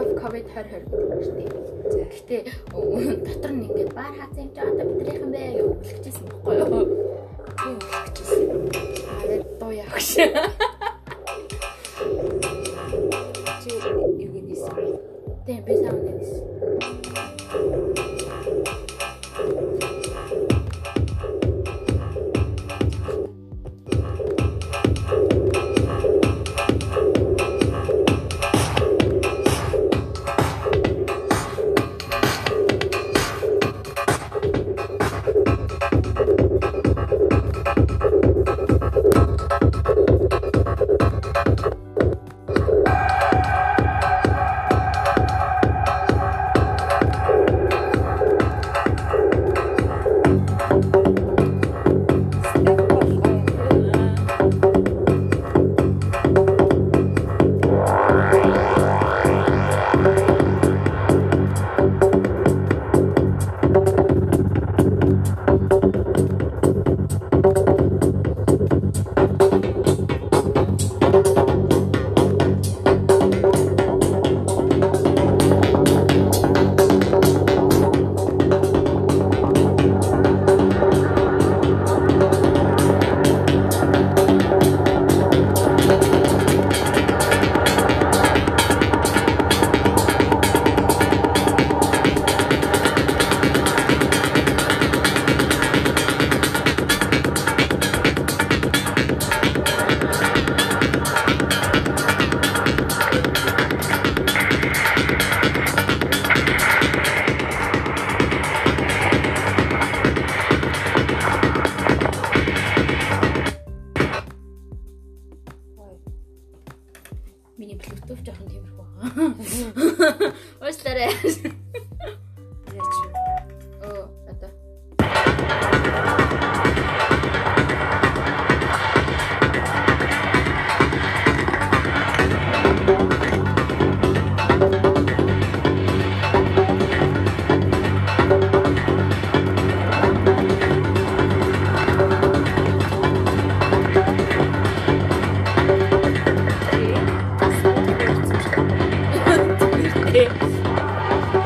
of covid 2020 штеп. Гэхдээ дотор нь ингээд баар хаасан чи одоо бидрийнхэн бэ гэж үлгэжсэн баггүй юу? Тийм үлгэжсэн. Аа дуу явах шээ.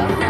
Thank.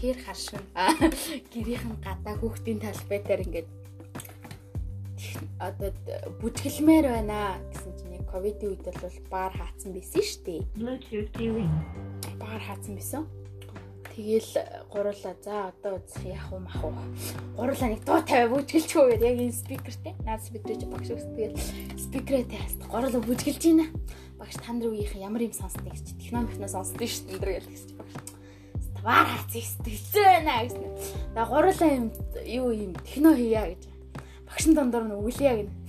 тэр харшин гэрийн гадаа хүүхдийн талбай дээр ингээд одоо бүжгэлмээр байна гэсэн чинь яг ковидын үед бол баар хаацсан байсан шүү дээ. Баар хаацсан байсан. Тэгэл гурлаа за одоо үзэх яах юм ах уу. Гурлаа нэг дуу тавиа бүжгэлчихөө гэдэг яг энэ спикертэй. Наад спикерч багш ус тэгэл спикерээ тайхсдаг. Гурлаа бүжгэлж гинэ. Багш танд руу яах ямар юм сонсдог гэж техномикнаас сонсдог шүү дээ гэл гэсэн багш Баар хаацсан сэтгэлзээ байна гэсэн. За гурлаа юм юу юм техно хийя гэж. Багшин дондор нь өглөө гэнэ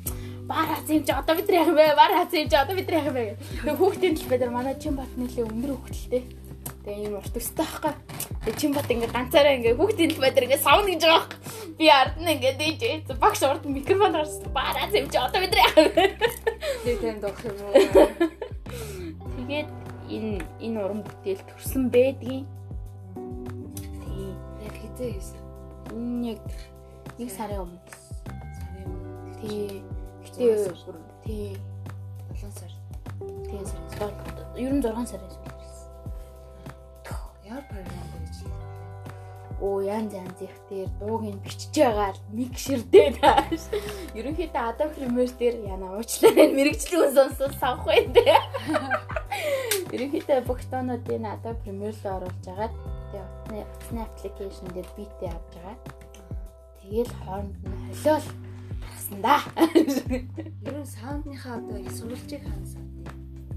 баар хаз юм чи одоо бид нар яах вэ? Баар хаз юм чи одоо бид нар яах вэ? Тэгээ хүүхдийн талбай дээр манай чин бат нэлээ өндөр хүүхдэлтэй. Тэгээ ийм урт өстэй байхгүй. Тэгээ чин бат ингээ ганцаараа ингээ хүүхдийн талбай дээр ингээ савна гэж байгаа байхгүй. Би ард нь ингээ дийж багш урд микрофон гарсан. Баар хаз юм чи одоо бид нар яах вэ? Тэгээ танд авах юм уу? Тэгээд энэ энэ уран бүтээл төрсөн байдгийн. Хизээ хийсэн. Яг нэг сарын өмнө. Сарын өмнө. Тий. Гэтэ сар бүр. тий. 7 сар. Тий сар. Ер нь 6 сарын сүүлээс. Ямар програм гэж. Оо янз янз их дээр дууг нь бичиж байгаа микшердээ тааш. Ерөнхийдөө Adobe Premiere дээр яна уучлаарай мэрэгчлэн сонссон санах бай дээ. Ерөнхийдөө бүх тоонуудыг Adobe Premiere руу оруулж агаад тэгээ утасны аппликейшн дээр битээ авч байгаа. Тэгэл хооронд нь холиол гарсан да. Ер нь саундныхаа одоо сурвалжийг хаасан.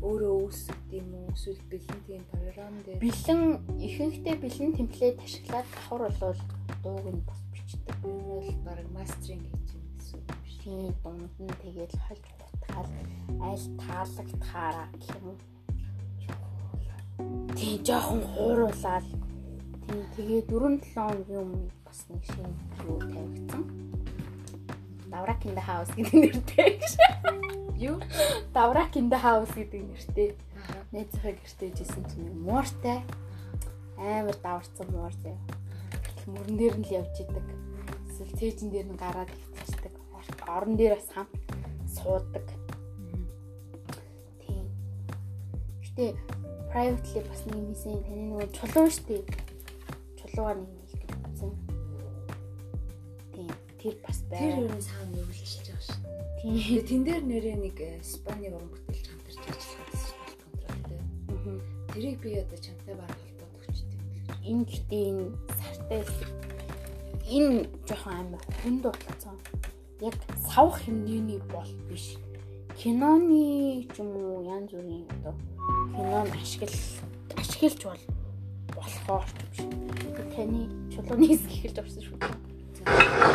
Өөрөө үүсгэх юм уу? Эсвэл бэлэн тийм програм дээр Бэлэн ихэнхдээ бэлэн темплейт ашиглаад давхар болвол дууг нь бас бичдэг. нь бол баг мастеринг хийж юм гэсэн үг биш. Тийм дунд нь тэгээд хольж утгаал аль таалагдахаараа гэх юм. Тийм жоохон хууруулаад Тэгээ 4-7 хоногийн өмнө бас нэг шинэ юу тавигдсан. Даврак in the house гэдэг нэртэй. Юу? Даврак in the house гэдэг нэртэй. Нэг зөвхөн гэртэй жисэн чинь мууртай. Амар даварцсан мууртай. Мөрөн дээр нь л явж идэг. Эсвэл тээжин дээр нь гараад хэвчдэг. Орон дээр бас хам суудаг. Тийм. Гэтэ privately бас нэг юмсэн таны нөгөө чулуун штеп 100-аар нэг нэг гэж бодсон. Тийм. Тэр бас байна. Тэр юу нэг сайн юм хэлж байгаа шүү дээ. Тийм. Тэн дээр нэрээ нэг э, Испани уран бүтээлч хамтарч ажиллаж байсан шүү дээ контракт дээр. Аа. Тэрийг би одоо чамтай баг холбоод өгчтэй. Энэ гэдэг энэ сартай энэ жоохон амар хүнд болцсон. Яг савх хэмнээний бол биш. Киноны ч юм уу янз бүрийн одоо кинон ашигла ашиглаж болно болохоор Таны чулууны хэсэг эхэлж орсон шүү дээ.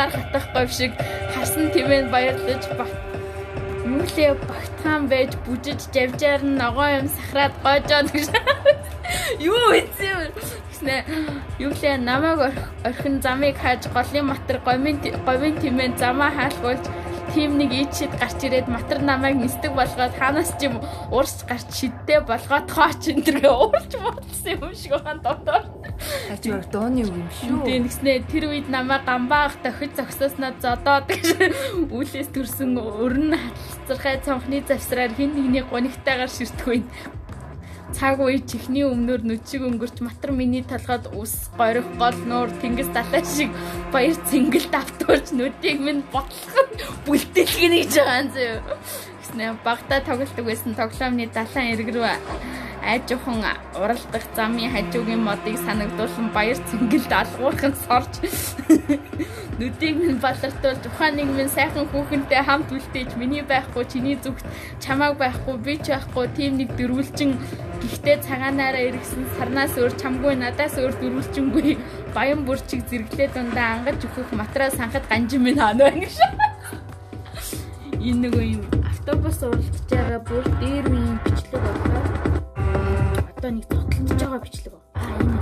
Усаар хатах говь шиг харсан тэмээн баярлаж бат Юулээ багтхан байж бүжиж жавжаар нь ногоо юм сахраад гоожоо гэж. Юу ийцээ гэснэ. Юулээ намайг орхин замыг хааж голын матар говийн говийн тэмээн замаа хаалгуулж тим нэг ичэд гарч ирээд матар намайг нисдэг болгоод хаанаас ч юм уурч гарч шидтэй болгоод хооч энэ төргээ уурч бодсон юм шиг байна дотор. Хажуур дууны үг юм шүү. Тийм гэснээ тэр үед намайг гамбаах тохиж зогсоосноо зодоод үүлээс төрсөн өрн хаталцархай цонхны завсраар хин нэгний гонигтайгаар ширтггүй цаг үе чихний өмнөр нүчиг өнгөрч матар миний толгойд ус горих гол нуур тэнгис далай шиг баяр цэнгэл давтуурч нүдийг минь ботлоход бүлтэлгэн гэж байгаа юм зөө. Гэснэ багтаа тоглолтог байсан тоглоомны далайн эрг рүү айжхан уралдах замын хажуугийн модыг санагдуулсан баяр цэнгэлд алгуурхан сорж нүдийг минь балартуулж ухаан нэг минь сайхан хүүхэнтэй хамт үлдээж миний байхгүй чиний зүгт чамааг байхгүй би ч байхгүй тийм нэг дөрвөлжин гэхдээ цагаанаараа эргэсэн сарнаас өөр чамгүй надаас өөр дөрвөлжингүй баян бүрчиг зэрэглээ дундаа ангаж өгөх матраа санхад ганжин минь хаана байна гэж. Энэ нэг юм. Автобус уралдаж байгаа бүр дээр үеийн бичлэг болоо одоо нэг зотлож байгаа бичлэг. Аа энэ.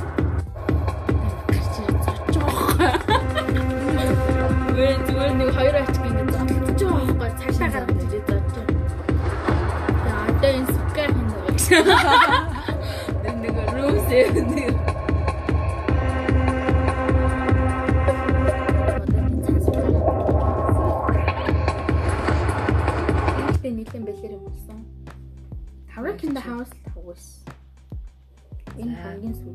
Гарч ирээд зодж байгаа. Вэ зүгээр нэг хоёр ачиг ингэ зотлож байгаа байхгүй цаашаа гаргаж ирээд зодж байгаа. За одоо энэ сүкэр хин байгаа. Нэг нэг рүүсээ нэг нийлэн бэлэр юм болсон. In the house was 给你放因素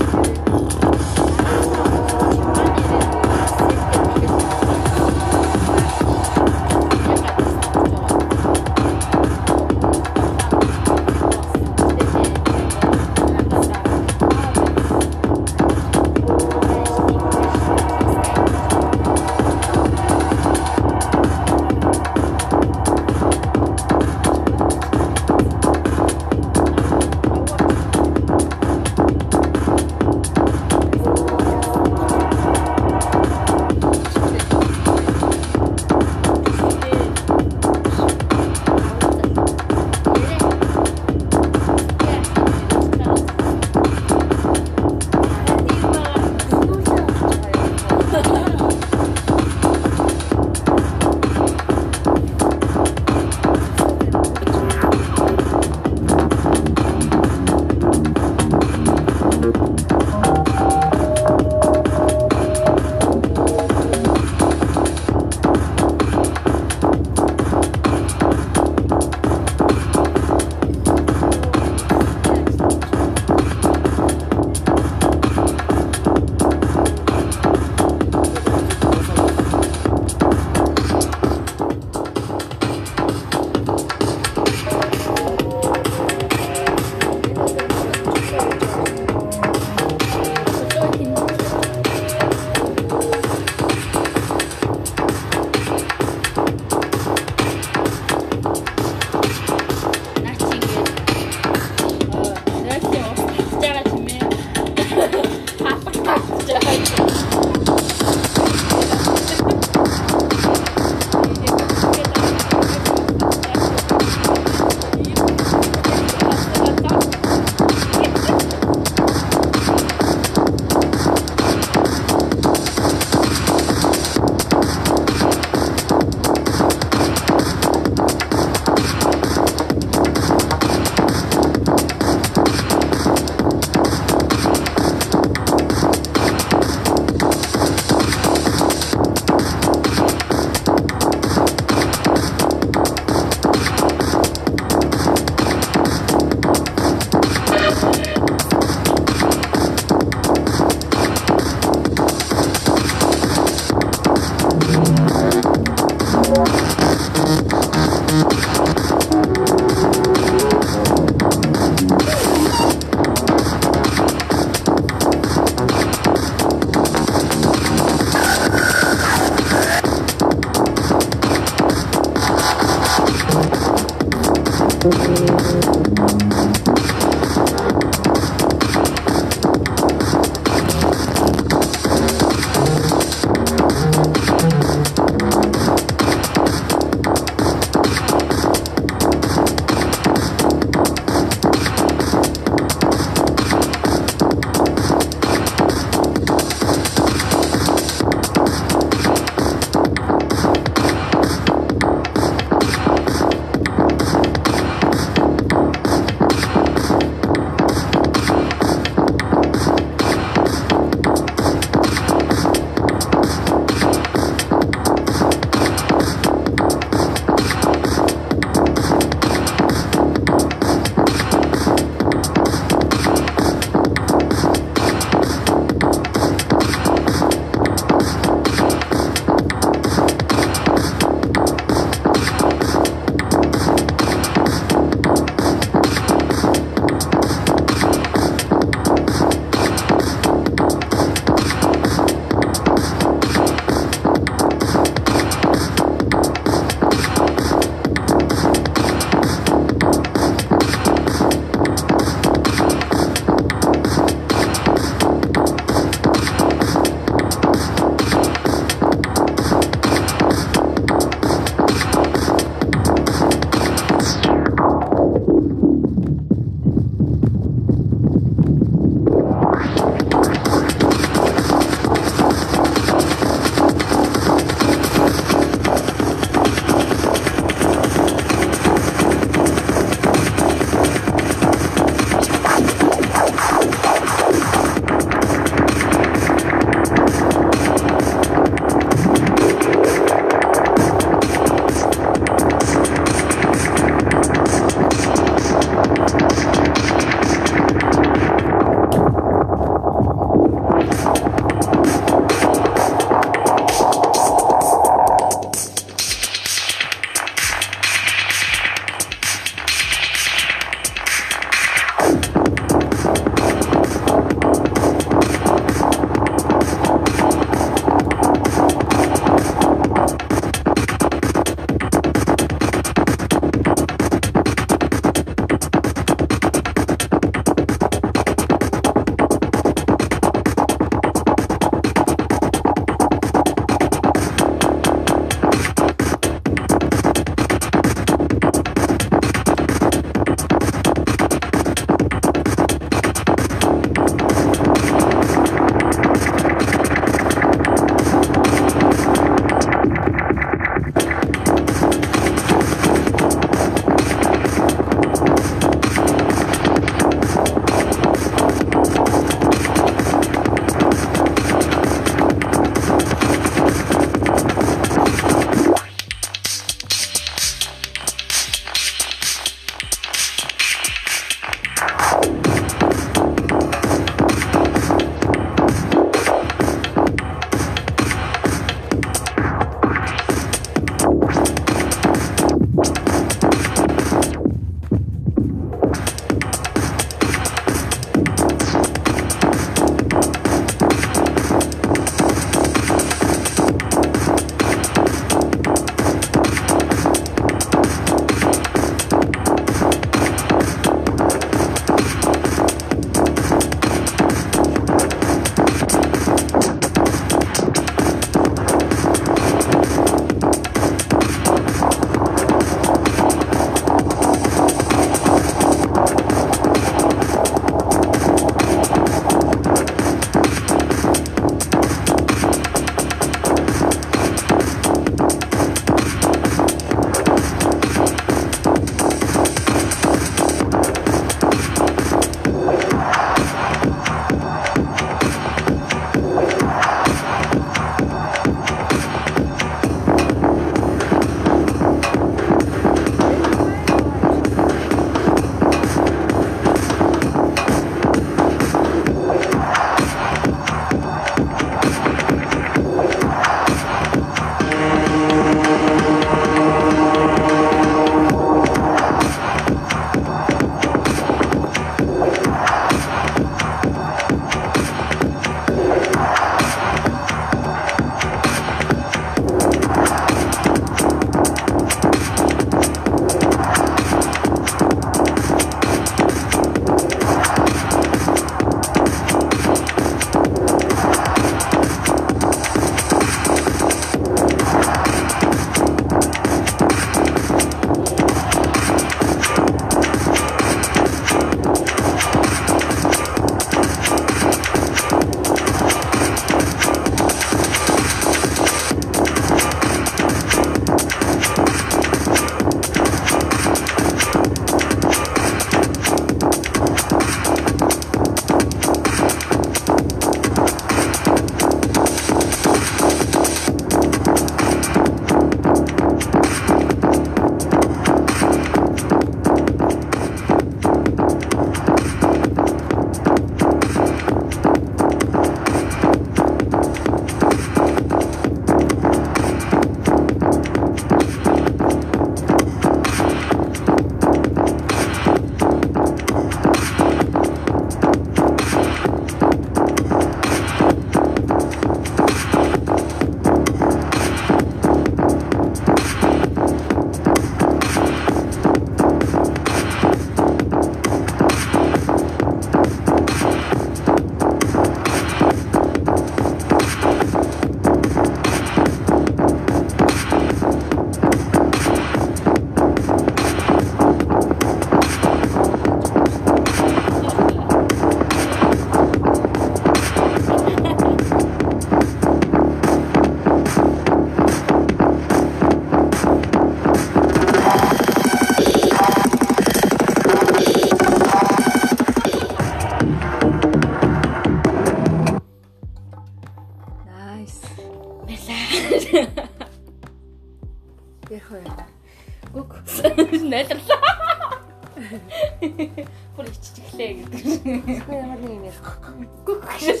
гэж.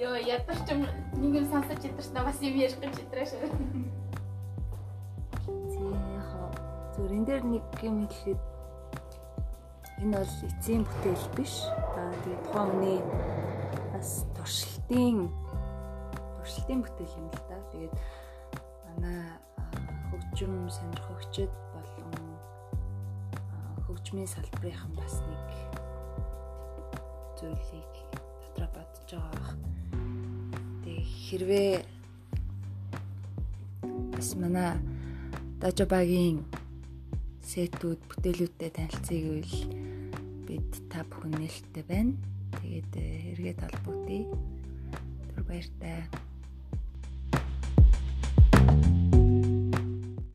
Йоо ядарч юм нэг юм сонсож ядарч намаас юм ярих гэж ядраа шүү. Зүгээр энэ дээр нэг юм хэлэхэд энэ бол эцсийн бүтээл биш. Аа тэгээд тухайн хүний бас туршилтын туршилтын бүтээл юм л да. Тэгээд манай хөгжим сонирхогчд болон хөгжмийн салбарынхан бас нэг зүйлийг бодож байгаа. Тэг хэрвээ бас манай Дажобагийн сетүүд бүтээлүүдтэй танилцъя гэвэл бид та бүхэн нээлттэй байна. Тэгээд эргээд холбогдъё. Түр баяртай.